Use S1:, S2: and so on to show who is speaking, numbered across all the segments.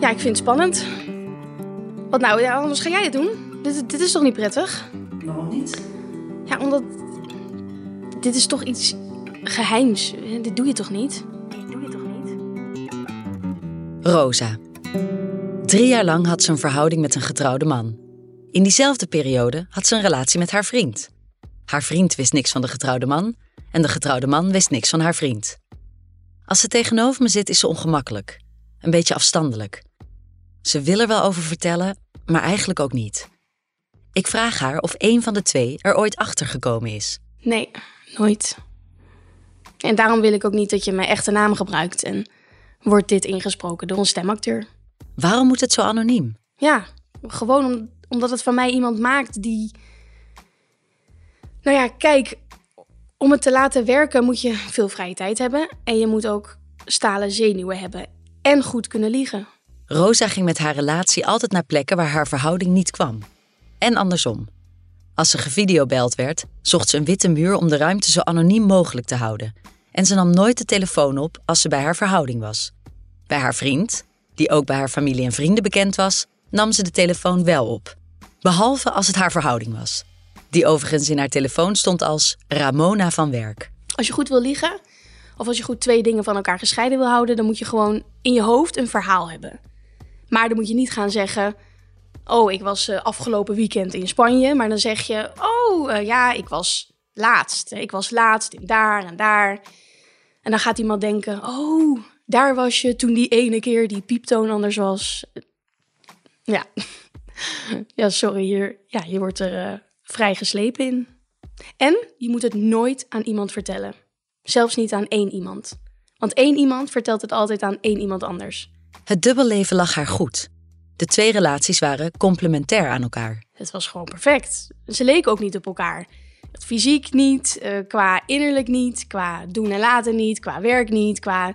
S1: Ja, ik vind het spannend. Wat nou, ja, anders ga jij het doen. Dit, dit is toch niet prettig?
S2: Waarom niet?
S1: Ja, omdat... Dit is toch iets geheims. Dit doe je toch niet? Doe je toch niet?
S2: Rosa. Drie jaar lang had ze een verhouding met een getrouwde man. In diezelfde periode had ze een relatie met haar vriend. Haar vriend wist niks van de getrouwde man en de getrouwde man wist niks van haar vriend. Als ze tegenover me zit, is ze ongemakkelijk, een beetje afstandelijk. Ze wil er wel over vertellen, maar eigenlijk ook niet. Ik vraag haar of een van de twee er ooit achter gekomen is.
S1: Nee, nooit. En daarom wil ik ook niet dat je mijn echte naam gebruikt. En wordt dit ingesproken door een stemacteur.
S2: Waarom moet het zo anoniem?
S1: Ja, gewoon om, omdat het van mij iemand maakt die. Nou ja, kijk, om het te laten werken moet je veel vrije tijd hebben. En je moet ook stalen zenuwen hebben. En goed kunnen liegen.
S2: Rosa ging met haar relatie altijd naar plekken waar haar verhouding niet kwam. En andersom. Als ze gevideobeld werd, zocht ze een witte muur om de ruimte zo anoniem mogelijk te houden. En ze nam nooit de telefoon op als ze bij haar verhouding was. Bij haar vriend, die ook bij haar familie en vrienden bekend was, nam ze de telefoon wel op. Behalve als het haar verhouding was. Die overigens in haar telefoon stond als Ramona van Werk.
S1: Als je goed wil liegen, of als je goed twee dingen van elkaar gescheiden wil houden, dan moet je gewoon in je hoofd een verhaal hebben. Maar dan moet je niet gaan zeggen: Oh, ik was uh, afgelopen weekend in Spanje. Maar dan zeg je: Oh, uh, ja, ik was laatst. Ik was laatst in daar en daar. En dan gaat iemand denken: Oh, daar was je toen die ene keer die pieptoon anders was. Ja, ja sorry, hier, ja, je wordt er uh, vrij geslepen in. En je moet het nooit aan iemand vertellen. Zelfs niet aan één iemand. Want één iemand vertelt het altijd aan één iemand anders.
S2: Het dubbelleven lag haar goed. De twee relaties waren complementair aan elkaar.
S1: Het was gewoon perfect. Ze leken ook niet op elkaar. Fysiek niet, uh, qua innerlijk niet, qua doen en laten niet, qua werk niet, qua...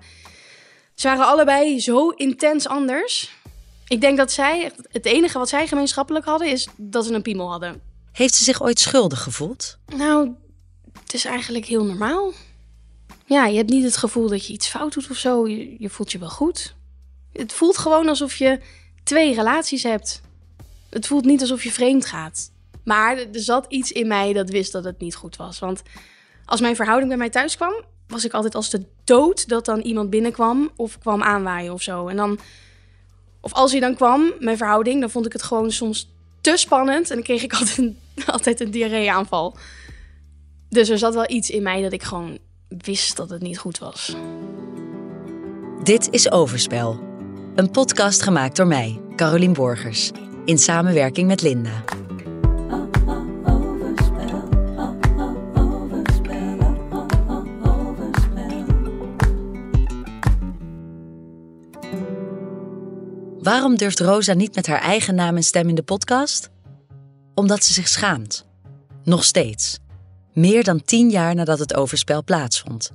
S1: Ze waren allebei zo intens anders. Ik denk dat zij, het enige wat zij gemeenschappelijk hadden, is dat ze een piemel hadden.
S2: Heeft ze zich ooit schuldig gevoeld?
S1: Nou, het is eigenlijk heel normaal. Ja, je hebt niet het gevoel dat je iets fout doet of zo. Je, je voelt je wel goed. Het voelt gewoon alsof je twee relaties hebt. Het voelt niet alsof je vreemd gaat. Maar er zat iets in mij dat wist dat het niet goed was. Want als mijn verhouding bij mij thuis kwam, was ik altijd als de dood dat dan iemand binnenkwam of kwam aanwaaien of zo. En dan, of als hij dan kwam, mijn verhouding, dan vond ik het gewoon soms te spannend. En dan kreeg ik altijd een, altijd een diarreeaanval. Dus er zat wel iets in mij dat ik gewoon wist dat het niet goed was.
S2: Dit is Overspel. Een podcast gemaakt door mij, Carolien Borgers, in samenwerking met Linda. Waarom durft Rosa niet met haar eigen naam en stem in de podcast? Omdat ze zich schaamt. Nog steeds. Meer dan tien jaar nadat het overspel plaatsvond.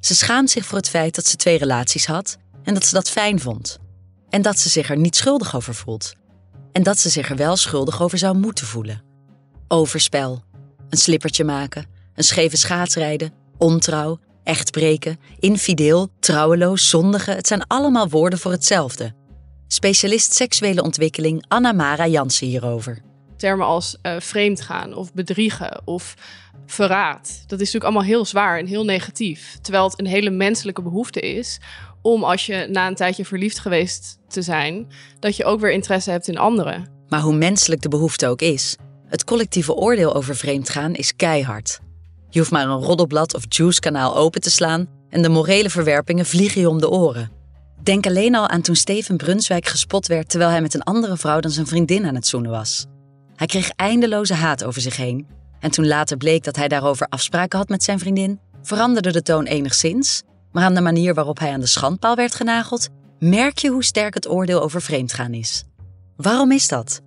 S2: Ze schaamt zich voor het feit dat ze twee relaties had en dat ze dat fijn vond. En dat ze zich er niet schuldig over voelt. En dat ze zich er wel schuldig over zou moeten voelen. Overspel, een slippertje maken, een scheve schaatsrijden, ontrouw, echtbreken, infideel, trouweloos, zondige. Het zijn allemaal woorden voor hetzelfde. Specialist seksuele ontwikkeling Anna Mara Jansen hierover.
S3: Termen als uh, vreemdgaan of bedriegen of verraad. Dat is natuurlijk allemaal heel zwaar en heel negatief. Terwijl het een hele menselijke behoefte is om als je na een tijdje verliefd geweest te zijn, dat je ook weer interesse hebt in anderen.
S2: Maar hoe menselijk de behoefte ook is, het collectieve oordeel over vreemdgaan is keihard. Je hoeft maar een roddelblad of juice-kanaal open te slaan en de morele verwerpingen vliegen je om de oren. Denk alleen al aan toen Steven Brunswijk gespot werd terwijl hij met een andere vrouw dan zijn vriendin aan het zoenen was. Hij kreeg eindeloze haat over zich heen. En toen later bleek dat hij daarover afspraken had met zijn vriendin, veranderde de toon enigszins. Maar aan de manier waarop hij aan de schandpaal werd genageld, merk je hoe sterk het oordeel over vreemdgaan is. Waarom is dat?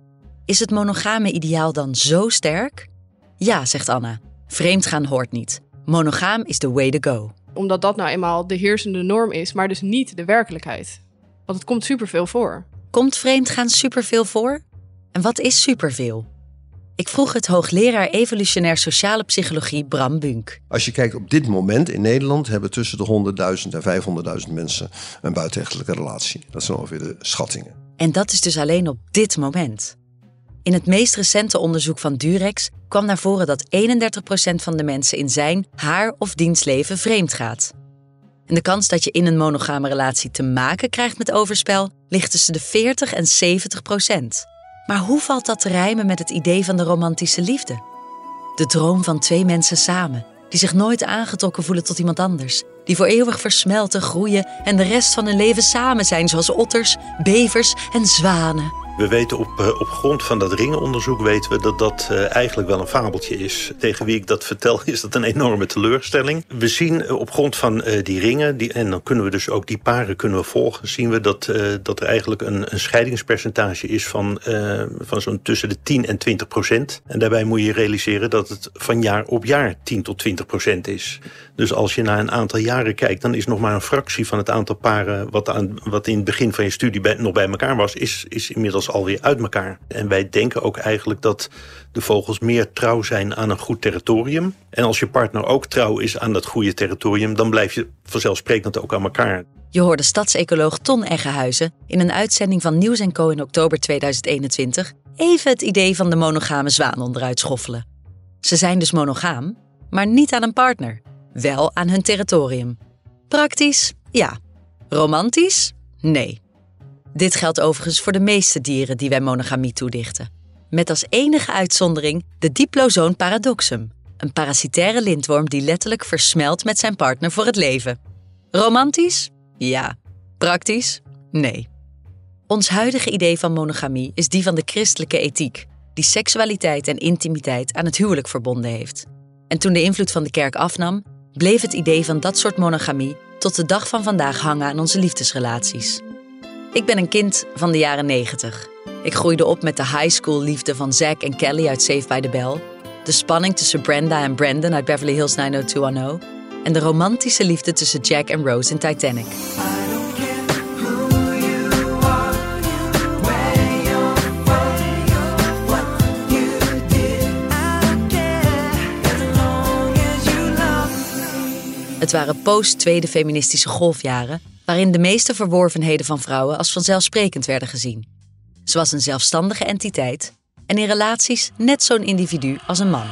S2: Is het monogame ideaal dan zo sterk? Ja, zegt Anna. Vreemdgaan hoort niet. Monogaam is the way to go
S3: omdat dat nou eenmaal de heersende norm is, maar dus niet de werkelijkheid. Want het komt superveel voor.
S2: Komt vreemdgaan superveel voor? En wat is superveel? Ik vroeg het hoogleraar evolutionair sociale psychologie Bram Bunk.
S4: Als je kijkt op dit moment in Nederland hebben tussen de 100.000 en 500.000 mensen een buitenechtelijke relatie. Dat zijn ongeveer de schattingen.
S2: En dat is dus alleen op dit moment. In het meest recente onderzoek van Durex kwam naar voren dat 31% van de mensen in zijn, haar of dienstleven vreemd gaat. En de kans dat je in een monogame relatie te maken krijgt met overspel ligt tussen de 40 en 70 procent. Maar hoe valt dat te rijmen met het idee van de romantische liefde? De droom van twee mensen samen, die zich nooit aangetrokken voelen tot iemand anders, die voor eeuwig versmelten, groeien en de rest van hun leven samen zijn, zoals otters, bevers en zwanen.
S5: We weten op, eh, op grond van dat ringenonderzoek weten we dat dat uh, eigenlijk wel een fabeltje is. Tegen wie ik dat vertel is dat een enorme teleurstelling. We zien uh, op grond van die ringen, die, en dan kunnen we dus ook die paren kunnen we volgen, zien we dat, dat er eigenlijk een, een scheidingspercentage is van, van zo'n tussen de 10 en 20 procent. En daarbij moet je realiseren dat het van jaar op jaar 10 tot 20 procent is. Dus als je naar een aantal jaren kijkt, dan is nog maar een fractie van het aantal paren wat, aan, wat in het begin van je studie nog bij elkaar was, is, is inmiddels alweer uit elkaar. En wij denken ook eigenlijk dat de vogels meer trouw zijn aan een goed territorium. En als je partner ook trouw is aan dat goede territorium, dan blijf je vanzelfsprekend ook aan elkaar.
S2: Je hoorde stadsecoloog Ton Eggehuizen in een uitzending van Nieuws Co in oktober 2021 even het idee van de monogame zwaan onderuit schoffelen. Ze zijn dus monogaam, maar niet aan een partner, wel aan hun territorium. Praktisch? Ja. Romantisch? Nee. Dit geldt overigens voor de meeste dieren die wij monogamie toedichten. Met als enige uitzondering de diplozoon paradoxum, een parasitaire lintworm die letterlijk versmelt met zijn partner voor het leven. Romantisch? Ja. Praktisch? Nee. Ons huidige idee van monogamie is die van de christelijke ethiek, die seksualiteit en intimiteit aan het huwelijk verbonden heeft. En toen de invloed van de kerk afnam, bleef het idee van dat soort monogamie tot de dag van vandaag hangen aan onze liefdesrelaties. Ik ben een kind van de jaren 90. Ik groeide op met de high school liefde van Zack en Kelly uit Saved by the Bell, de spanning tussen Brenda en Brandon uit Beverly Hills 90210 en de romantische liefde tussen Jack en Rose in Titanic. Het waren post-tweede feministische golfjaren waarin de meeste verworvenheden van vrouwen als vanzelfsprekend werden gezien. Ze was een zelfstandige entiteit en in relaties net zo'n individu als een man.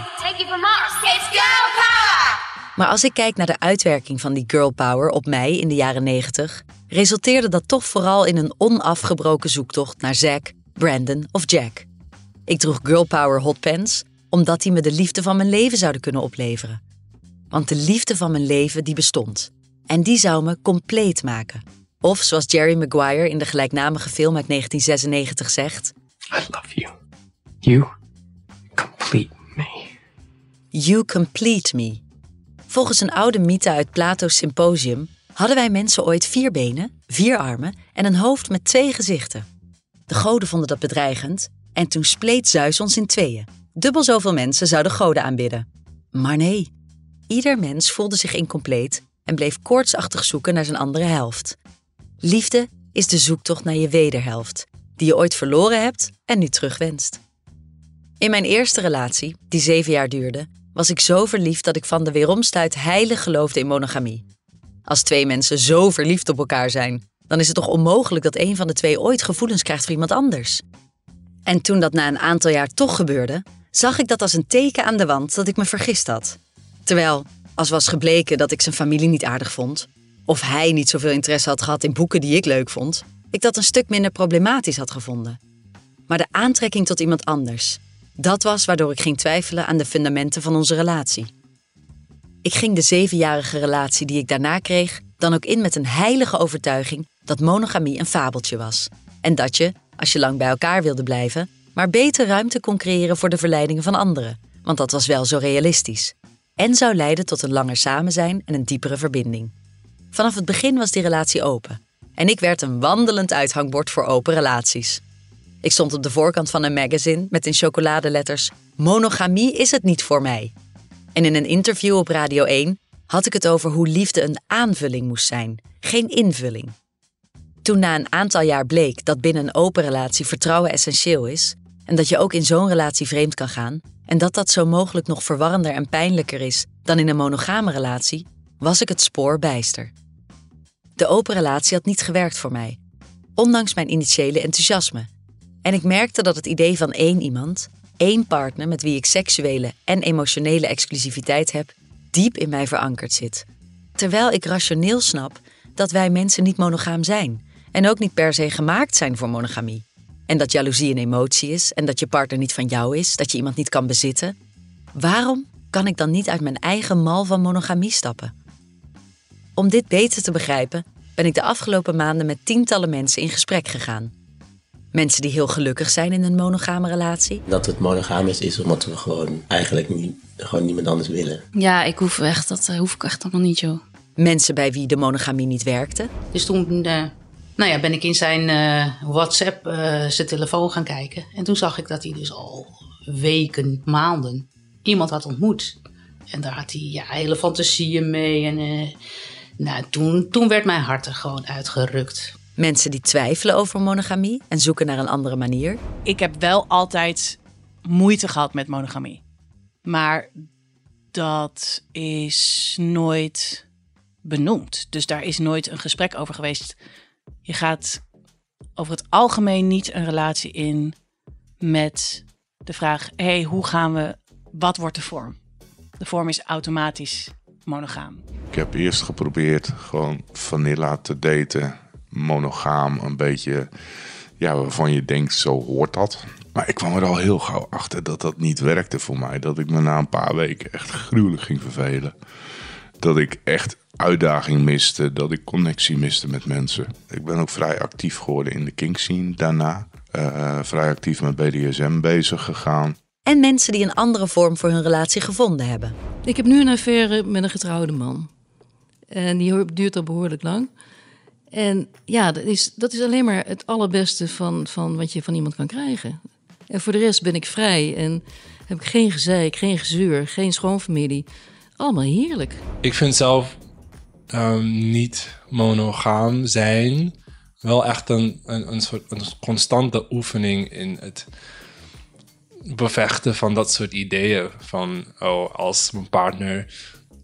S2: Maar als ik kijk naar de uitwerking van die girl power op mij in de jaren 90, resulteerde dat toch vooral in een onafgebroken zoektocht naar Zack, Brandon of Jack. Ik droeg girl power hotpants omdat die me de liefde van mijn leven zouden kunnen opleveren. Want de liefde van mijn leven die bestond. En die zou me compleet maken. Of zoals Jerry Maguire in de gelijknamige film uit 1996 zegt:
S6: I love you. You complete me.
S2: You complete me. Volgens een oude mythe uit Plato's Symposium hadden wij mensen ooit vier benen, vier armen en een hoofd met twee gezichten. De goden vonden dat bedreigend en toen spleet Zeus ons in tweeën. Dubbel zoveel mensen zouden goden aanbidden. Maar nee, ieder mens voelde zich incompleet en bleef koortsachtig zoeken naar zijn andere helft. Liefde is de zoektocht naar je wederhelft, die je ooit verloren hebt en nu terugwenst. In mijn eerste relatie, die zeven jaar duurde, was ik zo verliefd dat ik van de weeromstuit heilig geloofde in monogamie. Als twee mensen zo verliefd op elkaar zijn, dan is het toch onmogelijk dat een van de twee ooit gevoelens krijgt voor iemand anders. En toen dat na een aantal jaar toch gebeurde, zag ik dat als een teken aan de wand dat ik me vergist had. Terwijl, als was gebleken dat ik zijn familie niet aardig vond, of hij niet zoveel interesse had gehad in boeken die ik leuk vond, ik dat een stuk minder problematisch had gevonden. Maar de aantrekking tot iemand anders, dat was waardoor ik ging twijfelen aan de fundamenten van onze relatie. Ik ging de zevenjarige relatie die ik daarna kreeg dan ook in met een heilige overtuiging dat monogamie een fabeltje was. En dat je, als je lang bij elkaar wilde blijven, maar beter ruimte kon creëren voor de verleidingen van anderen, want dat was wel zo realistisch. En zou leiden tot een langer samen zijn en een diepere verbinding. Vanaf het begin was die relatie open. En ik werd een wandelend uithangbord voor open relaties. Ik stond op de voorkant van een magazine met in chocoladeletters: Monogamie is het niet voor mij. En in een interview op Radio 1 had ik het over hoe liefde een aanvulling moest zijn, geen invulling. Toen na een aantal jaar bleek dat binnen een open relatie vertrouwen essentieel is en dat je ook in zo'n relatie vreemd kan gaan en dat dat zo mogelijk nog verwarrender en pijnlijker is dan in een monogame relatie, was ik het spoor bijster. De open relatie had niet gewerkt voor mij, ondanks mijn initiële enthousiasme. En ik merkte dat het idee van één iemand, één partner met wie ik seksuele en emotionele exclusiviteit heb, diep in mij verankerd zit. Terwijl ik rationeel snap dat wij mensen niet monogaam zijn en ook niet per se gemaakt zijn voor monogamie. En dat jaloezie een emotie is en dat je partner niet van jou is, dat je iemand niet kan bezitten. Waarom kan ik dan niet uit mijn eigen mal van monogamie stappen? Om dit beter te begrijpen, ben ik de afgelopen maanden met tientallen mensen in gesprek gegaan. Mensen die heel gelukkig zijn in een monogame relatie.
S7: Dat het monogaam is, is omdat we gewoon eigenlijk niet, gewoon niemand anders willen.
S8: Ja, ik hoef echt, dat eh, hoef ik echt allemaal niet, joh.
S2: Mensen bij wie de monogamie niet werkte.
S8: Dus toen eh, nou ja, ben ik in zijn eh, WhatsApp eh, zijn telefoon gaan kijken. En toen zag ik dat hij dus al weken, maanden iemand had ontmoet. En daar had hij ja, hele fantasieën mee. En eh, nou, toen, toen werd mijn hart er gewoon uitgerukt.
S2: Mensen die twijfelen over monogamie en zoeken naar een andere manier.
S9: Ik heb wel altijd moeite gehad met monogamie. Maar dat is nooit benoemd. Dus daar is nooit een gesprek over geweest. Je gaat over het algemeen niet een relatie in met de vraag: hey, hoe gaan we, wat wordt de vorm? De vorm is automatisch monogaam.
S10: Ik heb eerst geprobeerd gewoon vanilla te daten, monogaam, een beetje, ja, waarvan je denkt, zo hoort dat. Maar ik kwam er al heel gauw achter dat dat niet werkte voor mij. Dat ik me na een paar weken echt gruwelijk ging vervelen. Dat ik echt uitdaging miste, dat ik connectie miste met mensen. Ik ben ook vrij actief geworden in de kink scene daarna. Uh, vrij actief met BDSM bezig gegaan.
S2: En mensen die een andere vorm voor hun relatie gevonden hebben.
S11: Ik heb nu een affaire met een getrouwde man. En die duurt al behoorlijk lang. En ja, dat is, dat is alleen maar het allerbeste van, van wat je van iemand kan krijgen. En voor de rest ben ik vrij en heb ik geen gezeik, geen gezeur, geen schoonfamilie. Allemaal heerlijk.
S12: Ik vind zelf um, niet monogaam zijn wel echt een, een, een soort een constante oefening in het bevechten van dat soort ideeën. Van, oh, als mijn partner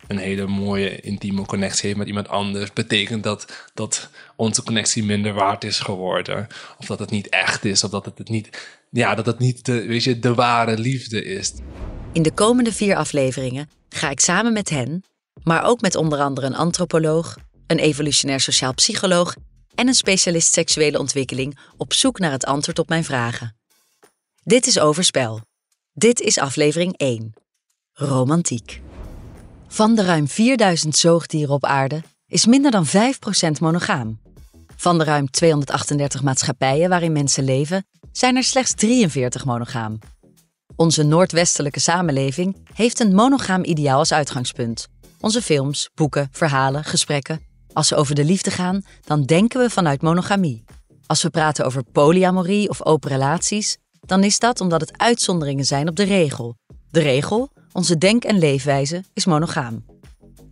S12: een hele mooie intieme connectie heeft met iemand anders, betekent dat dat onze connectie minder waard is geworden. Of dat het niet echt is, of dat het niet, ja, dat het niet de, weet je, de ware liefde is.
S2: In de komende vier afleveringen ga ik samen met hen, maar ook met onder andere een antropoloog, een evolutionair sociaal psycholoog en een specialist seksuele ontwikkeling op zoek naar het antwoord op mijn vragen. Dit is Overspel. Dit is aflevering 1. Romantiek. Van de ruim 4000 zoogdieren op aarde is minder dan 5% monogaam. Van de ruim 238 maatschappijen waarin mensen leven, zijn er slechts 43 monogaam. Onze noordwestelijke samenleving heeft een monogaam ideaal als uitgangspunt. Onze films, boeken, verhalen, gesprekken. Als ze over de liefde gaan, dan denken we vanuit monogamie. Als we praten over polyamorie of open relaties, dan is dat omdat het uitzonderingen zijn op de regel. De regel, onze denk- en leefwijze, is monogaam.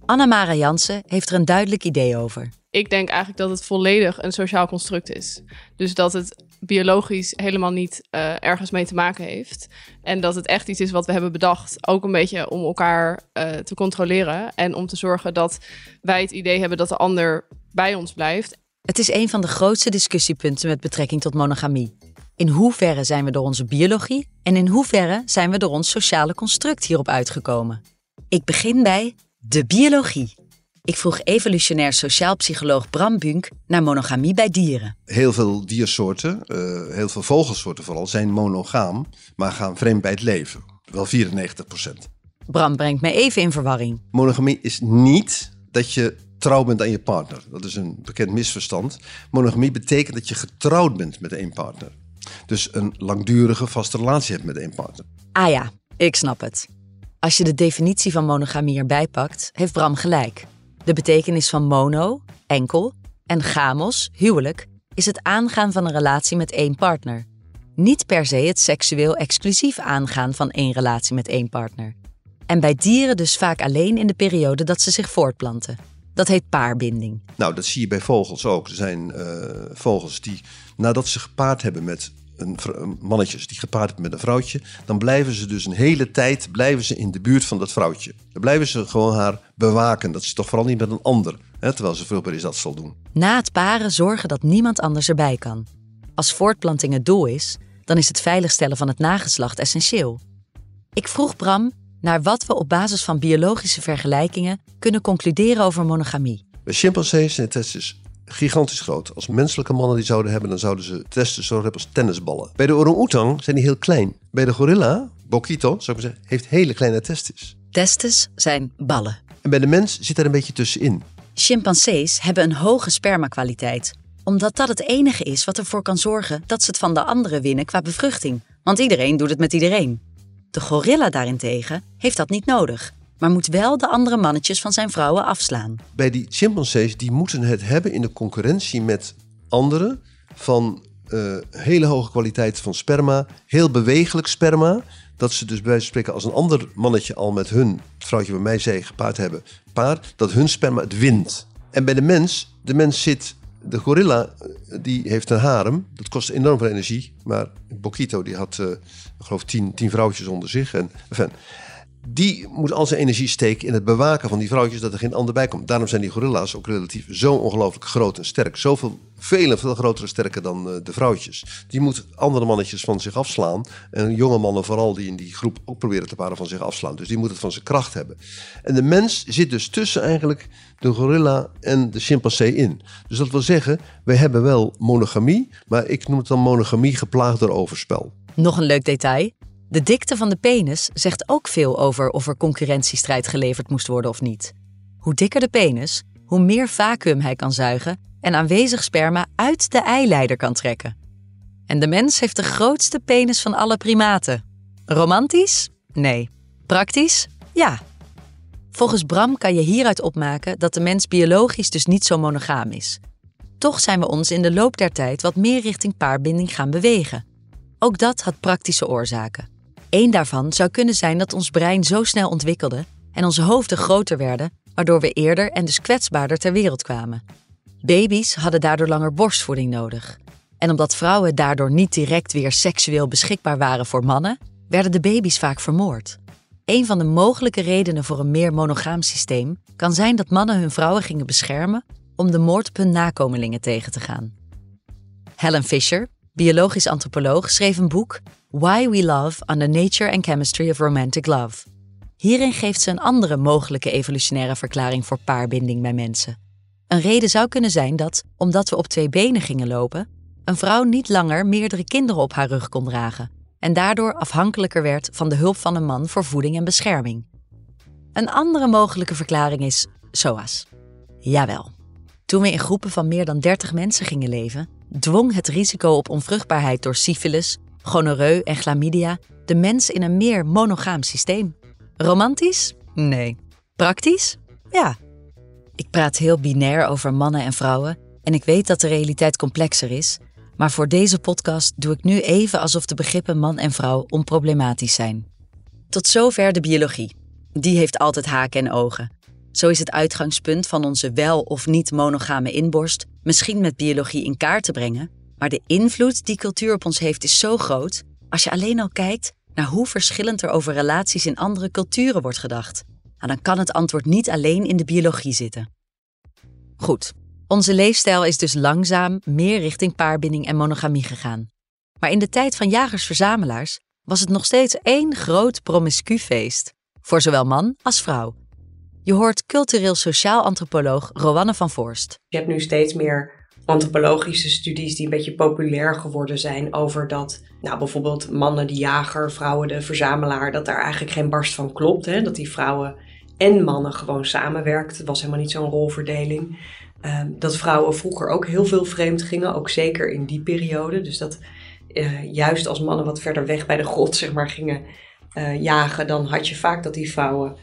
S2: Anna-Mara Jansen heeft er een duidelijk idee over.
S3: Ik denk eigenlijk dat het volledig een sociaal construct is. Dus dat het biologisch helemaal niet uh, ergens mee te maken heeft. En dat het echt iets is wat we hebben bedacht. Ook een beetje om elkaar uh, te controleren. En om te zorgen dat wij het idee hebben dat de ander bij ons blijft.
S2: Het is een van de grootste discussiepunten met betrekking tot monogamie. In hoeverre zijn we door onze biologie en in hoeverre zijn we door ons sociale construct hierop uitgekomen? Ik begin bij de biologie. Ik vroeg evolutionair sociaal psycholoog Bram Bunk naar monogamie bij dieren.
S4: Heel veel diersoorten, uh, heel veel vogelsoorten vooral, zijn monogaam, maar gaan vreemd bij het leven. Wel 94 procent.
S2: Bram brengt mij even in verwarring.
S4: Monogamie is niet dat je trouw bent aan je partner. Dat is een bekend misverstand. Monogamie betekent dat je getrouwd bent met één partner. Dus een langdurige vaste relatie hebt met één partner.
S2: Ah ja, ik snap het. Als je de definitie van monogamie erbij pakt, heeft Bram gelijk. De betekenis van mono, enkel, en gamos, huwelijk, is het aangaan van een relatie met één partner. Niet per se het seksueel exclusief aangaan van één relatie met één partner. En bij dieren dus vaak alleen in de periode dat ze zich voortplanten. Dat heet paarbinding.
S4: Nou, dat zie je bij vogels ook. Er zijn uh, vogels die nadat ze gepaard hebben met een, mannetjes die gepaard hebben met een vrouwtje, dan blijven ze dus een hele tijd blijven ze in de buurt van dat vrouwtje. Dan blijven ze gewoon haar bewaken. Dat is toch vooral niet met een ander. Hè, terwijl ze veel bij dat zal doen.
S2: Na het paren zorgen dat niemand anders erbij kan. Als voortplanting het doel is, dan is het veiligstellen van het nageslacht essentieel. Ik vroeg Bram naar wat we op basis van biologische vergelijkingen kunnen concluderen over monogamie.
S4: Bij chimpansees zijn de testes gigantisch groot. Als menselijke mannen die zouden hebben, dan zouden ze testes zo hebben als tennisballen. Bij de orang-oetang zijn die heel klein. Bij de gorilla, Bokito, zou ik maar zeggen, heeft hele kleine testes.
S2: Testes zijn ballen.
S4: En bij de mens zit er een beetje tussenin.
S2: Chimpansees hebben een hoge spermakwaliteit, omdat dat het enige is wat ervoor kan zorgen dat ze het van de anderen winnen qua bevruchting. Want iedereen doet het met iedereen. De gorilla daarentegen heeft dat niet nodig, maar moet wel de andere mannetjes van zijn vrouwen afslaan.
S4: Bij die chimpansees, die moeten het hebben in de concurrentie met anderen van eh, hele hoge kwaliteit van sperma, heel bewegelijk sperma. Dat ze dus bij wijze van spreken als een ander mannetje al met hun, het vrouwtje bij mij zei, gepaard hebben, paard, dat hun sperma het wint. En bij de mens, de mens zit, de gorilla, eh, die heeft een harem, dat kost enorm veel energie. Maar Bokito, die had, eh, ik geloof, tien, tien vrouwtjes onder zich. En, enfin, die moet al zijn energie steken in het bewaken van die vrouwtjes dat er geen ander bij komt. Daarom zijn die gorilla's ook relatief zo ongelooflijk groot en sterk. Zoveel, veel, veel groter en sterker dan eh, de vrouwtjes. Die moet andere mannetjes van zich afslaan. En jonge mannen vooral die in die groep ook proberen te paren van zich afslaan. Dus die moet het van zijn kracht hebben. En de mens zit dus tussen eigenlijk de gorilla en de chimpansee in. Dus dat wil zeggen, wij hebben wel monogamie. Maar ik noem het dan monogamie geplaagd door overspel.
S2: Nog een leuk detail. De dikte van de penis zegt ook veel over of er concurrentiestrijd geleverd moest worden of niet. Hoe dikker de penis, hoe meer vacuüm hij kan zuigen en aanwezig sperma uit de eileider kan trekken. En de mens heeft de grootste penis van alle primaten. Romantisch? Nee. Praktisch? Ja. Volgens Bram kan je hieruit opmaken dat de mens biologisch dus niet zo monogaam is. Toch zijn we ons in de loop der tijd wat meer richting paarbinding gaan bewegen. Ook dat had praktische oorzaken. Eén daarvan zou kunnen zijn dat ons brein zo snel ontwikkelde en onze hoofden groter werden, waardoor we eerder en dus kwetsbaarder ter wereld kwamen. Baby's hadden daardoor langer borstvoeding nodig. En omdat vrouwen daardoor niet direct weer seksueel beschikbaar waren voor mannen, werden de baby's vaak vermoord. Een van de mogelijke redenen voor een meer monogaam systeem kan zijn dat mannen hun vrouwen gingen beschermen om de moord op hun nakomelingen tegen te gaan. Helen Fisher, biologisch antropoloog, schreef een boek Why We Love on the Nature and Chemistry of Romantic Love. Hierin geeft ze een andere mogelijke evolutionaire verklaring voor paarbinding bij mensen. Een reden zou kunnen zijn dat, omdat we op twee benen gingen lopen, een vrouw niet langer meerdere kinderen op haar rug kon dragen en daardoor afhankelijker werd van de hulp van een man voor voeding en bescherming. Een andere mogelijke verklaring is SOAS. Jawel. Toen we in groepen van meer dan 30 mensen gingen leven, dwong het risico op onvruchtbaarheid door syfilis, gonoreu en chlamydia de mens in een meer monogaam systeem. Romantisch? Nee. Praktisch? Ja. Ik praat heel binair over mannen en vrouwen en ik weet dat de realiteit complexer is, maar voor deze podcast doe ik nu even alsof de begrippen man en vrouw onproblematisch zijn. Tot zover de biologie. Die heeft altijd haken en ogen. Zo is het uitgangspunt van onze wel of niet monogame inborst misschien met biologie in kaart te brengen, maar de invloed die cultuur op ons heeft is zo groot als je alleen al kijkt naar hoe verschillend er over relaties in andere culturen wordt gedacht. Nou, dan kan het antwoord niet alleen in de biologie zitten. Goed, onze leefstijl is dus langzaam meer richting paarbinding en monogamie gegaan. Maar in de tijd van jagers-verzamelaars was het nog steeds één groot promiscu feest, voor zowel man als vrouw. Je hoort cultureel-sociaal antropoloog Rowanne van Voorst.
S13: Je hebt nu steeds meer antropologische studies die een beetje populair geworden zijn over dat, nou bijvoorbeeld mannen de jager, vrouwen de verzamelaar, dat daar eigenlijk geen barst van klopt. Hè? Dat die vrouwen en mannen gewoon samenwerkten. Het was helemaal niet zo'n rolverdeling. Um, dat vrouwen vroeger ook heel veel vreemd gingen, ook zeker in die periode. Dus dat uh, juist als mannen wat verder weg bij de grot zeg maar, gingen uh, jagen, dan had je vaak dat die vrouwen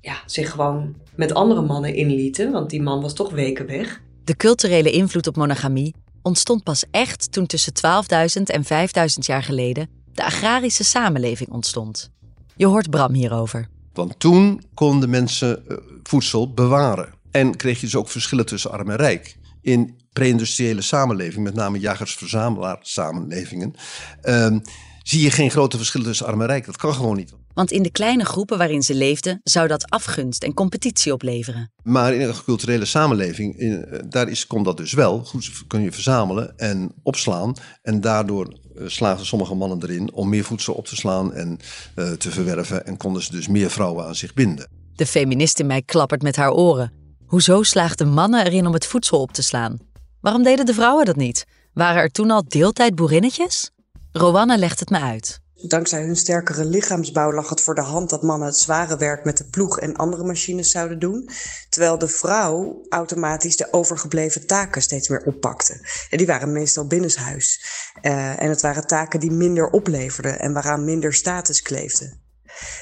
S13: ja, zich gewoon met andere mannen inlieten, want die man was toch weken weg.
S2: De culturele invloed op monogamie ontstond pas echt toen tussen 12.000 en 5.000 jaar geleden de agrarische samenleving ontstond. Je hoort Bram hierover.
S4: Want toen konden mensen uh, voedsel bewaren. En kreeg je dus ook verschillen tussen arm en rijk. In pre-industriële samenleving, met name jagers-verzamelaar samenlevingen, ehm, zie je geen grote verschillen tussen arm en rijk. Dat kan gewoon niet.
S2: Want in de kleine groepen waarin ze leefden, zou dat afgunst en competitie opleveren.
S4: Maar in een culturele samenleving, in, eh, daar is, komt dat dus wel. Goed, kun je verzamelen en opslaan. En daardoor uh, slaagden sommige mannen erin om meer voedsel op te slaan en uh, te verwerven. En konden ze dus meer vrouwen aan zich binden.
S2: De feminist in mij klappert met haar oren. Hoezo slaagden mannen erin om het voedsel op te slaan? Waarom deden de vrouwen dat niet? Waren er toen al deeltijd boerinnetjes? Rowanne legt het me uit.
S14: Dankzij hun sterkere lichaamsbouw lag het voor de hand dat mannen het zware werk met de ploeg en andere machines zouden doen, terwijl de vrouw automatisch de overgebleven taken steeds meer oppakte. En die waren meestal binnenshuis. Uh, en het waren taken die minder opleverden en waaraan minder status kleefde.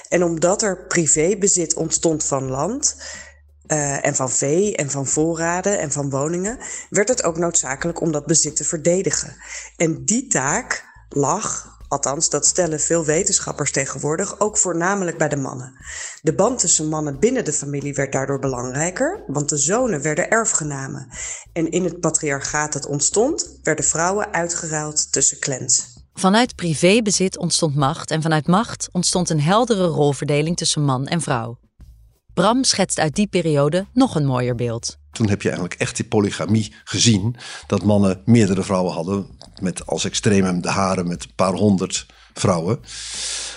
S14: En omdat er privébezit ontstond van land, uh, en van vee en van voorraden en van woningen, werd het ook noodzakelijk om dat bezit te verdedigen. En die taak lag althans dat stellen veel wetenschappers tegenwoordig, ook voornamelijk bij de mannen. De band tussen mannen binnen de familie werd daardoor belangrijker, want de zonen werden erfgenamen. En in het patriarchaat dat ontstond, werden vrouwen uitgeruild tussen clans.
S2: Vanuit privébezit ontstond macht en vanuit macht ontstond een heldere rolverdeling tussen man en vrouw. Bram schetst uit die periode nog een mooier beeld.
S4: Toen heb je eigenlijk echt die polygamie gezien. Dat mannen meerdere vrouwen hadden. Met als extremum de haren met een paar honderd vrouwen.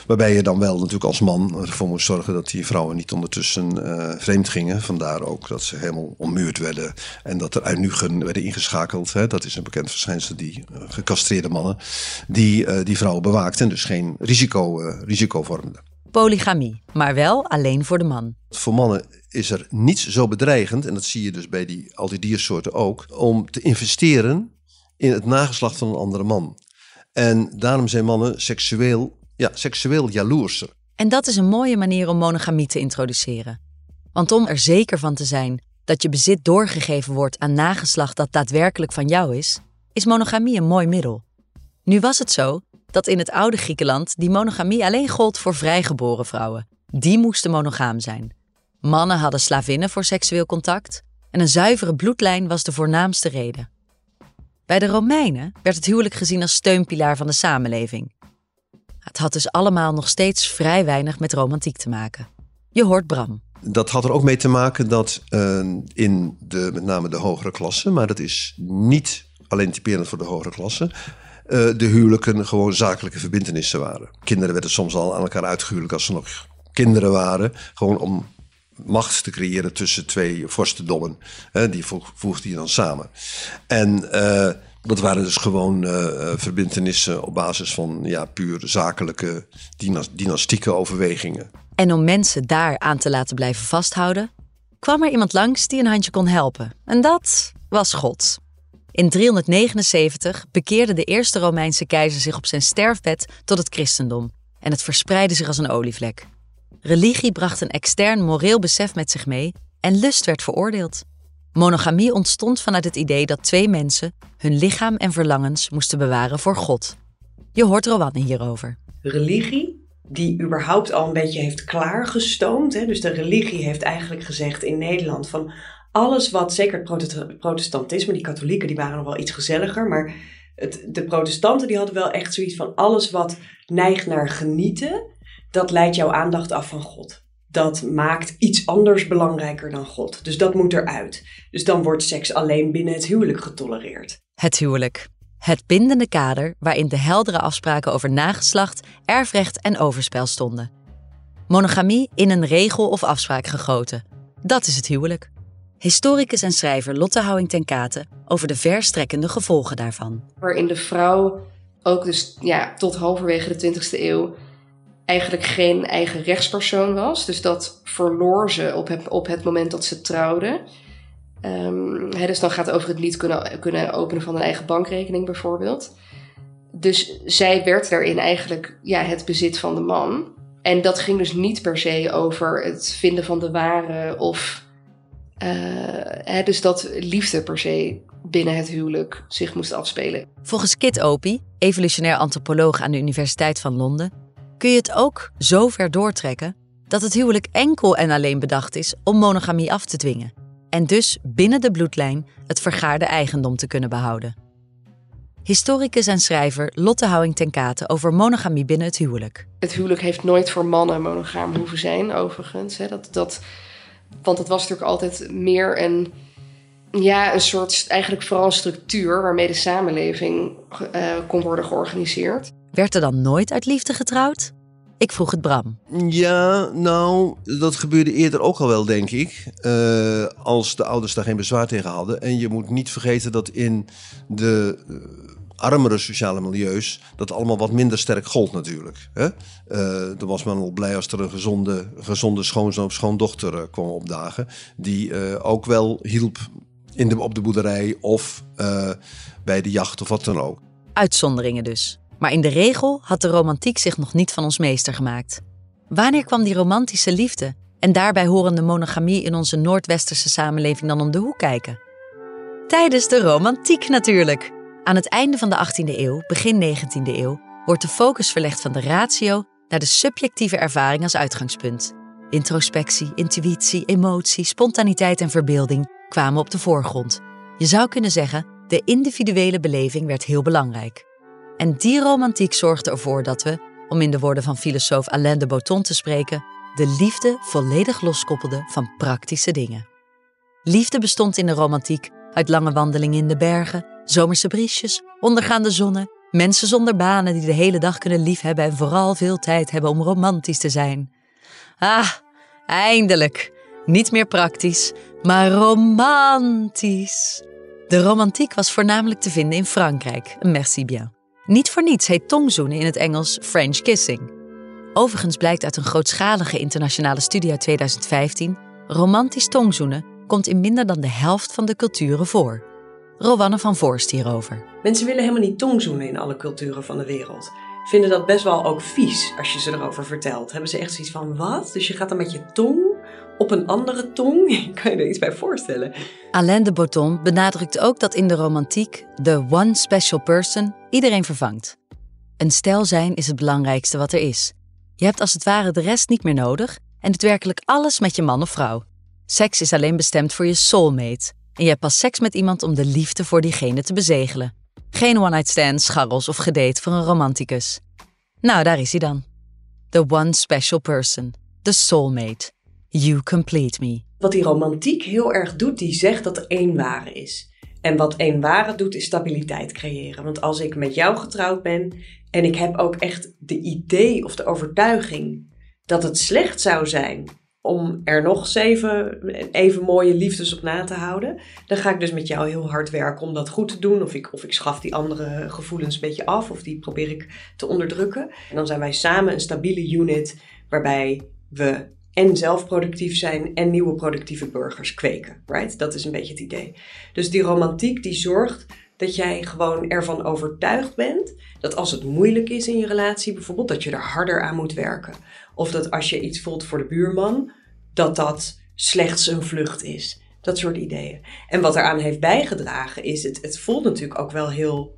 S4: Waarbij je dan wel natuurlijk als man ervoor moest zorgen dat die vrouwen niet ondertussen uh, vreemd gingen. Vandaar ook dat ze helemaal ommuurd werden. En dat er eunuchen werden ingeschakeld. Hè. Dat is een bekend verschijnsel, die uh, gecastreerde mannen. Die uh, die vrouwen bewaakten en dus geen risico, risico vormden.
S2: Polygamie, maar wel alleen voor de man.
S4: Voor mannen is er niets zo bedreigend, en dat zie je dus bij die, al die diersoorten ook, om te investeren in het nageslacht van een andere man. En daarom zijn mannen seksueel, ja, seksueel jaloerser.
S2: En dat is een mooie manier om monogamie te introduceren. Want om er zeker van te zijn dat je bezit doorgegeven wordt aan nageslacht dat daadwerkelijk van jou is, is monogamie een mooi middel. Nu was het zo dat in het oude Griekenland die monogamie alleen gold voor vrijgeboren vrouwen. Die moesten monogaam zijn. Mannen hadden slavinnen voor seksueel contact en een zuivere bloedlijn was de voornaamste reden. Bij de Romeinen werd het huwelijk gezien als steunpilaar van de samenleving. Het had dus allemaal nog steeds vrij weinig met romantiek te maken. Je hoort Bram.
S4: Dat had er ook mee te maken dat uh, in de, met name de hogere klasse, maar dat is niet alleen typerend voor de hogere klasse, uh, de huwelijken gewoon zakelijke verbindenissen waren. Kinderen werden soms al aan elkaar uitgehuwelijk als ze nog kinderen waren. Gewoon om macht te creëren tussen twee vorstendommen. Hè, die voegde je dan samen. En uh, dat waren dus gewoon uh, verbindenissen op basis van ja, puur zakelijke dynastieke overwegingen.
S2: En om mensen daar aan te laten blijven vasthouden, kwam er iemand langs die een handje kon helpen. En dat was God. In 379 bekeerde de eerste Romeinse keizer zich op zijn sterfbed tot het christendom en het verspreidde zich als een olievlek. Religie bracht een extern moreel besef met zich mee en lust werd veroordeeld. Monogamie ontstond vanuit het idee dat twee mensen hun lichaam en verlangens moesten bewaren voor God. Je hoort Rowanne hierover.
S13: Religie, die überhaupt al een beetje heeft klaargestoomd. Hè? Dus de religie heeft eigenlijk gezegd in Nederland van alles wat, zeker het protestantisme, die katholieken die waren nog wel iets gezelliger, maar het, de protestanten die hadden wel echt zoiets van alles wat neigt naar genieten, dat leidt jouw aandacht af van God. Dat maakt iets anders belangrijker dan God. Dus dat moet eruit. Dus dan wordt seks alleen binnen het huwelijk getolereerd.
S2: Het huwelijk. Het bindende kader waarin de heldere afspraken over nageslacht, erfrecht en overspel stonden. Monogamie in een regel of afspraak gegoten. Dat is het huwelijk. Historicus en schrijver Lotte Houwing ten Kate over de verstrekkende gevolgen daarvan.
S15: Waarin de vrouw ook dus ja, tot halverwege de 20e eeuw eigenlijk geen eigen rechtspersoon was. Dus dat verloor ze op het, op het moment dat ze trouwde. Um, dus dan gaat het over het niet kunnen, kunnen openen van een eigen bankrekening bijvoorbeeld. Dus zij werd daarin eigenlijk ja, het bezit van de man. En dat ging dus niet per se over het vinden van de ware of uh, dus dat liefde per se binnen het huwelijk zich moest afspelen.
S2: Volgens Kit Opie, evolutionair antropoloog aan de Universiteit van Londen, kun je het ook zo ver doortrekken dat het huwelijk enkel en alleen bedacht is om monogamie af te dwingen. En dus binnen de bloedlijn het vergaarde eigendom te kunnen behouden. Historicus en schrijver Lotte Houwing ten Kate over monogamie binnen het huwelijk.
S15: Het huwelijk heeft nooit voor mannen monogaam hoeven zijn, overigens. Hè. Dat, dat, want het was natuurlijk altijd meer een, ja, een soort, eigenlijk vooral structuur waarmee de samenleving uh, kon worden georganiseerd.
S2: Werd er dan nooit uit liefde getrouwd? Ik vroeg het Bram.
S4: Ja, nou, dat gebeurde eerder ook al wel, denk ik. Uh, als de ouders daar geen bezwaar tegen hadden. En je moet niet vergeten dat in de uh, armere sociale milieus dat allemaal wat minder sterk gold natuurlijk. Hè? Uh, dan was men al blij als er een gezonde, gezonde schoonzoon of schoondochter kwam opdagen. Die ook wel hielp in de, op de boerderij of bij de jacht of wat dan ook.
S2: Uitzonderingen dus. Maar in de regel had de romantiek zich nog niet van ons meester gemaakt. Wanneer kwam die romantische liefde en daarbij horende monogamie in onze Noordwesterse samenleving dan om de hoek kijken? Tijdens de romantiek natuurlijk. Aan het einde van de 18e eeuw, begin 19e eeuw, wordt de focus verlegd van de ratio naar de subjectieve ervaring als uitgangspunt. Introspectie, intuïtie, emotie, spontaniteit en verbeelding kwamen op de voorgrond. Je zou kunnen zeggen, de individuele beleving werd heel belangrijk. En die romantiek zorgde ervoor dat we, om in de woorden van filosoof Alain de Botton te spreken, de liefde volledig loskoppelden van praktische dingen. Liefde bestond in de romantiek uit lange wandelingen in de bergen, zomerse briesjes, ondergaande zonnen, mensen zonder banen die de hele dag kunnen liefhebben en vooral veel tijd hebben om romantisch te zijn. Ah, eindelijk! Niet meer praktisch, maar romantisch. De romantiek was voornamelijk te vinden in Frankrijk, merci bien. Niet voor niets heet tongzoenen in het Engels French kissing. Overigens blijkt uit een grootschalige internationale studie uit 2015: romantisch tongzoenen komt in minder dan de helft van de culturen voor. Rowanne van Voorst hierover.
S13: Mensen willen helemaal niet tongzoenen in alle culturen van de wereld. Vinden dat best wel ook vies als je ze erover vertelt. Hebben ze echt zoiets van: wat? Dus je gaat dan met je tong op een andere tong? kan je er iets bij voorstellen?
S2: Alain de Botton benadrukt ook dat in de romantiek de one special person iedereen vervangt. Een stel zijn is het belangrijkste wat er is. Je hebt als het ware de rest niet meer nodig en doet werkelijk alles met je man of vrouw. Seks is alleen bestemd voor je soulmate en je hebt pas seks met iemand om de liefde voor diegene te bezegelen. Geen one-night stands, scharrels of gedate voor een romanticus. Nou, daar is hij dan. The one special person. The soulmate. You complete me.
S13: Wat die romantiek heel erg doet, die zegt dat er één ware is. En wat één ware doet, is stabiliteit creëren. Want als ik met jou getrouwd ben en ik heb ook echt de idee of de overtuiging dat het slecht zou zijn om er nog zeven even mooie liefdes op na te houden, dan ga ik dus met jou heel hard werken om dat goed te doen. Of ik, of ik schaf die andere gevoelens een beetje af, of die probeer ik te onderdrukken. En dan zijn wij samen een stabiele unit waarbij we en zelf productief zijn en nieuwe productieve burgers kweken. Right? Dat is een beetje het idee. Dus die romantiek die zorgt dat jij gewoon ervan overtuigd bent dat als het moeilijk is in je relatie, bijvoorbeeld, dat je er harder aan moet werken. Of dat als je iets voelt voor de buurman, dat dat slechts een vlucht is. Dat soort ideeën. En wat eraan heeft bijgedragen is, het, het voelt natuurlijk ook wel heel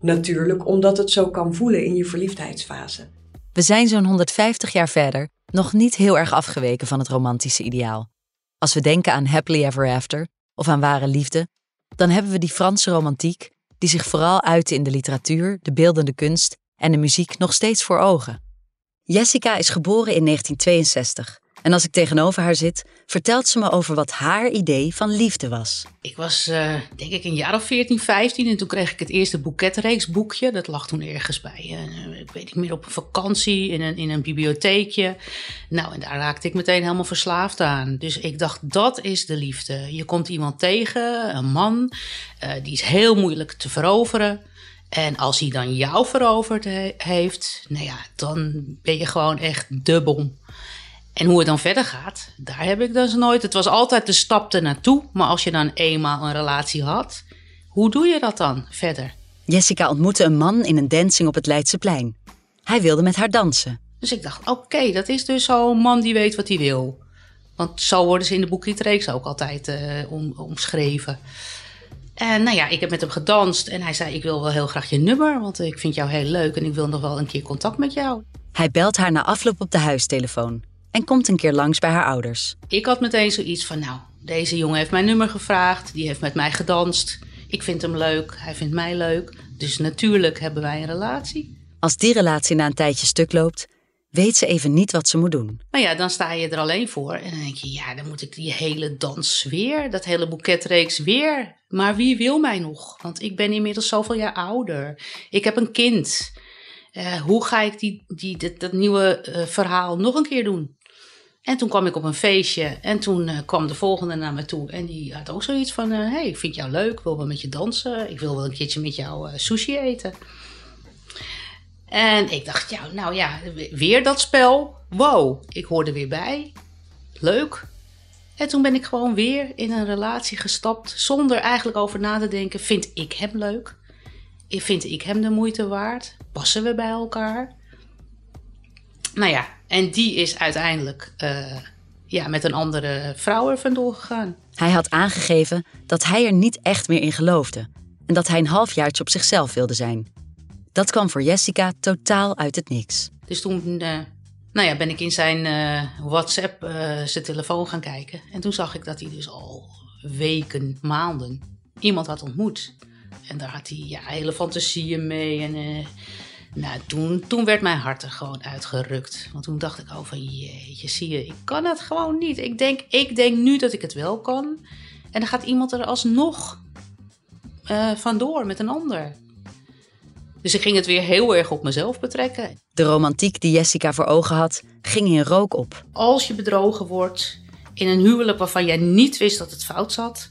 S13: natuurlijk, omdat het zo kan voelen in je verliefdheidsfase.
S2: We zijn zo'n 150 jaar verder nog niet heel erg afgeweken van het romantische ideaal. Als we denken aan happily ever after of aan ware liefde, dan hebben we die Franse romantiek die zich vooral uitte in de literatuur, de beeldende kunst en de muziek nog steeds voor ogen. Jessica is geboren in 1962 en als ik tegenover haar zit, vertelt ze me over wat haar idee van liefde was.
S8: Ik was uh, denk ik een jaar of 14, 15 en toen kreeg ik het eerste boeketreeksboekje. Dat lag toen ergens bij, uh, ik weet niet meer, op een vakantie in een, in een bibliotheekje. Nou, en daar raakte ik meteen helemaal verslaafd aan. Dus ik dacht, dat is de liefde. Je komt iemand tegen, een man, uh, die is heel moeilijk te veroveren. En als hij dan jou veroverd he heeft, nou ja, dan ben je gewoon echt de bom. En hoe het dan verder gaat, daar heb ik dus nooit. Het was altijd de stap ernaartoe. Maar als je dan eenmaal een relatie had, hoe doe je dat dan verder?
S2: Jessica ontmoette een man in een dancing op het Leidseplein. Hij wilde met haar dansen.
S8: Dus ik dacht, oké, dat is dus zo'n man die weet wat hij wil. Want zo worden ze in de boekliedreeks ook altijd uh, om, omschreven. En nou ja, ik heb met hem gedanst en hij zei: Ik wil wel heel graag je nummer, want ik vind jou heel leuk en ik wil nog wel een keer contact met jou.
S2: Hij belt haar na afloop op de huistelefoon en komt een keer langs bij haar ouders.
S8: Ik had meteen zoiets van: Nou, deze jongen heeft mijn nummer gevraagd, die heeft met mij gedanst. Ik vind hem leuk, hij vindt mij leuk. Dus natuurlijk hebben wij een relatie.
S2: Als die relatie na een tijdje stuk loopt, weet ze even niet wat ze moet doen.
S8: Maar ja, dan sta je er alleen voor. En dan denk je, ja, dan moet ik die hele dans weer, dat hele boeketreeks weer. Maar wie wil mij nog? Want ik ben inmiddels zoveel jaar ouder. Ik heb een kind. Uh, hoe ga ik die, die, dat, dat nieuwe uh, verhaal nog een keer doen? En toen kwam ik op een feestje en toen uh, kwam de volgende naar me toe. En die had ook zoiets van, hé, hey, ik vind jou leuk, wil wel met je dansen. Ik wil wel een keertje met jou sushi eten. En ik dacht, ja, nou ja, weer dat spel. Wow, ik hoorde weer bij. Leuk. En toen ben ik gewoon weer in een relatie gestapt zonder eigenlijk over na te denken: vind ik hem leuk? Vind ik hem de moeite waard? Passen we bij elkaar? Nou ja, en die is uiteindelijk uh, ja, met een andere vrouw er vandoor gegaan.
S2: Hij had aangegeven dat hij er niet echt meer in geloofde en dat hij een halfjaartje op zichzelf wilde zijn. Dat kwam voor Jessica totaal uit het niks.
S8: Dus toen uh, nou ja, ben ik in zijn uh, WhatsApp zijn telefoon gaan kijken. En toen zag ik dat hij dus al weken, maanden iemand had ontmoet. En daar had hij ja, hele fantasieën mee. En nou, toen, toen werd mijn hart er gewoon uitgerukt. Want toen dacht ik over, oh, van jeetje, zie je, ik kan het gewoon niet. Ik denk, ik denk nu dat ik het wel kan. En dan gaat iemand er alsnog vandoor met een ander. Dus ik ging het weer heel erg op mezelf betrekken.
S2: De romantiek die Jessica voor ogen had, ging in rook op.
S8: Als je bedrogen wordt in een huwelijk waarvan jij niet wist dat het fout zat.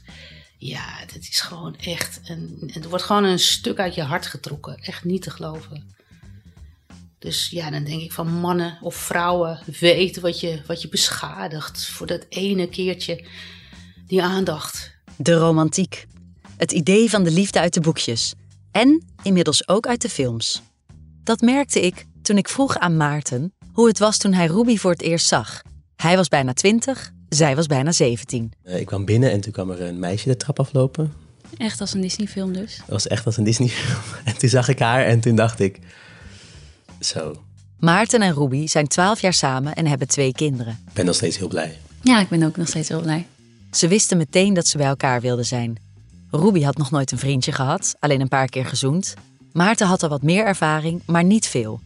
S8: Ja, dat is gewoon echt. Een, het wordt gewoon een stuk uit je hart getrokken. Echt niet te geloven. Dus ja, dan denk ik van mannen of vrouwen, weten wat je, wat je beschadigt voor dat ene keertje. Die aandacht.
S2: De romantiek. Het idee van de liefde uit de boekjes. En inmiddels ook uit de films. Dat merkte ik toen ik vroeg aan Maarten hoe het was toen hij Ruby voor het eerst zag. Hij was bijna 20, zij was bijna 17.
S7: ik kwam binnen en toen kwam er een meisje de trap aflopen.
S16: Echt als een Disney-film dus?
S7: Het was echt als een Disney-film. En toen zag ik haar en toen dacht ik, zo.
S2: Maarten en Ruby zijn 12 jaar samen en hebben twee kinderen.
S7: Ik ben nog steeds heel blij.
S16: Ja, ik ben ook nog steeds heel blij.
S2: Ze wisten meteen dat ze bij elkaar wilden zijn. Ruby had nog nooit een vriendje gehad, alleen een paar keer gezoend. Maarten had al wat meer ervaring, maar niet veel.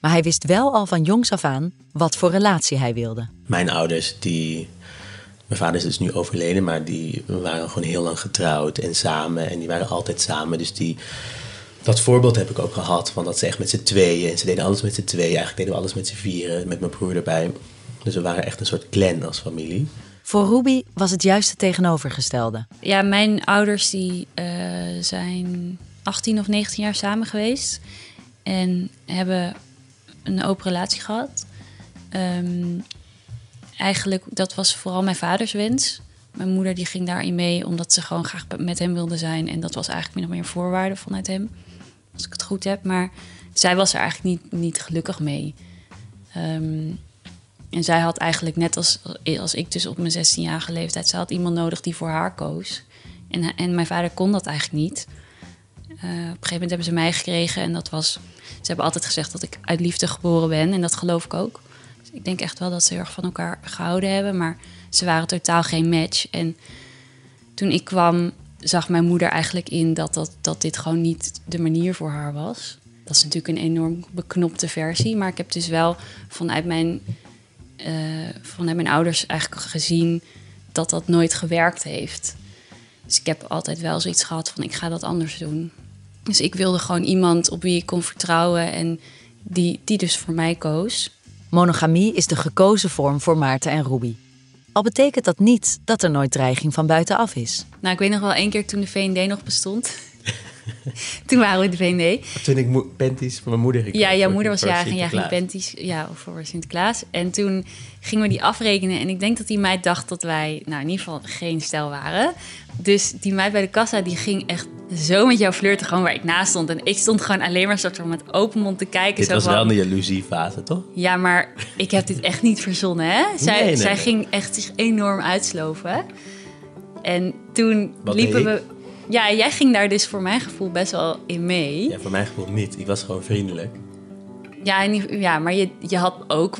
S2: Maar hij wist wel al van jongs af aan wat voor relatie hij wilde.
S7: Mijn ouders, die. Mijn vader is dus nu overleden, maar die waren gewoon heel lang getrouwd en samen. En die waren altijd samen. Dus die, dat voorbeeld heb ik ook gehad. Van dat ze echt met z'n tweeën. En ze deden alles met z'n tweeën. Eigenlijk deden we alles met z'n vieren. Met mijn broer erbij. Dus we waren echt een soort clan als familie.
S2: Voor Ruby was het juist het tegenovergestelde.
S16: Ja, mijn ouders die, uh, zijn 18 of 19 jaar samen geweest. En hebben een open relatie gehad. Um, eigenlijk, dat was vooral mijn vaders wens. Mijn moeder die ging daarin mee omdat ze gewoon graag met hem wilde zijn. En dat was eigenlijk min of meer een voorwaarde vanuit hem. Als ik het goed heb. Maar zij was er eigenlijk niet, niet gelukkig mee. Um, en zij had eigenlijk net als, als ik dus op mijn 16-jarige leeftijd... ze had iemand nodig die voor haar koos. En, en mijn vader kon dat eigenlijk niet. Uh, op een gegeven moment hebben ze mij gekregen en dat was... Ze hebben altijd gezegd dat ik uit liefde geboren ben en dat geloof ik ook. Dus ik denk echt wel dat ze heel erg van elkaar gehouden hebben, maar ze waren totaal geen match. En toen ik kwam, zag mijn moeder eigenlijk in dat, dat, dat dit gewoon niet de manier voor haar was. Dat is natuurlijk een enorm beknopte versie, maar ik heb dus wel vanuit mijn uh, vanuit mijn ouders eigenlijk gezien dat dat nooit gewerkt heeft. Dus ik heb altijd wel zoiets gehad van ik ga dat anders doen. Dus ik wilde gewoon iemand op wie ik kon vertrouwen en die, die dus voor mij koos.
S2: Monogamie is de gekozen vorm voor Maarten en Ruby. Al betekent dat niet dat er nooit dreiging van buitenaf is.
S16: Nou, ik weet nog wel één keer toen de VND nog bestond. toen waren we de VND.
S7: Toen ik panties van mijn moeder ging.
S16: Ja, jouw moeder was jarig en jij ging panties ja, voor Sinterklaas. En toen gingen we die afrekenen. En ik denk dat die meid dacht dat wij, nou in ieder geval geen stel waren. Dus die meid bij de kassa, die ging echt zo met jou flirten, gewoon waar ik naast stond. En ik stond gewoon alleen maar soort van met open mond te kijken.
S7: Dit
S16: zo
S7: was
S16: van,
S7: wel een jaloeziefase, toch?
S16: Ja, maar ik heb dit echt niet verzonnen, hè? Zij, nee, zij ging echt zich enorm uitsloven. En toen
S7: Wat
S16: liepen we... Ja, jij ging daar dus voor mijn gevoel best wel in mee.
S7: Ja, voor mijn gevoel niet. Ik was gewoon vriendelijk.
S16: Ja, en, ja maar je, je had ook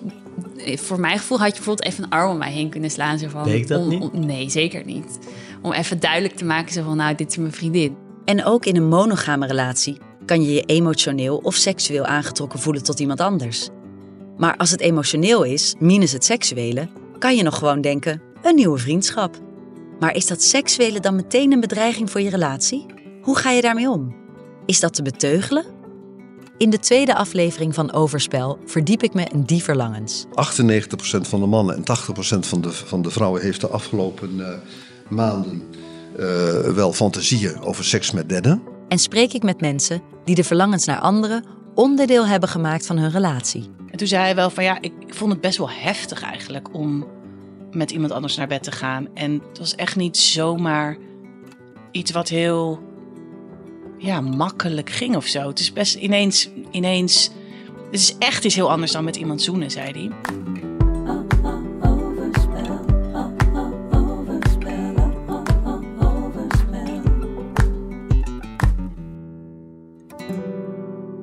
S16: voor mijn gevoel had je bijvoorbeeld even een arm om mij heen kunnen slaan. Zo van,
S7: Deed ik dat
S16: om-
S7: niet?
S16: om- nee, zeker niet. Om even duidelijk te maken zo van, nou, dit is mijn vriendin.
S2: En ook in een monogame relatie kan je je emotioneel of seksueel aangetrokken voelen tot iemand anders. Maar als het emotioneel is, minus het seksuele, kan je nog gewoon denken: een nieuwe vriendschap. Maar is dat seksuele dan meteen een bedreiging voor je relatie? Hoe ga je daarmee om? Is dat te beteugelen? In de tweede aflevering van Overspel verdiep ik me in die verlangens.
S4: 98% van de mannen en 80% van de, van de vrouwen heeft de afgelopen eh, maanden eh, wel fantasieën over seks met derden.
S2: En spreek ik met mensen die de verlangens naar anderen onderdeel hebben gemaakt van hun relatie.
S9: En toen zei hij wel van ja, ik, ik vond het best wel heftig eigenlijk om met iemand anders naar bed te gaan. En het was echt niet zomaar iets wat heel ja, makkelijk ging of zo. Het is best ineens, ineens, het is echt iets heel anders dan met iemand zoenen, zei hij.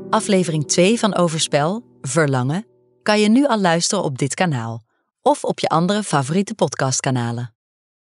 S2: Aflevering 2 van Overspel, Verlangen, kan je nu al luisteren op dit kanaal of op je andere favoriete podcastkanalen.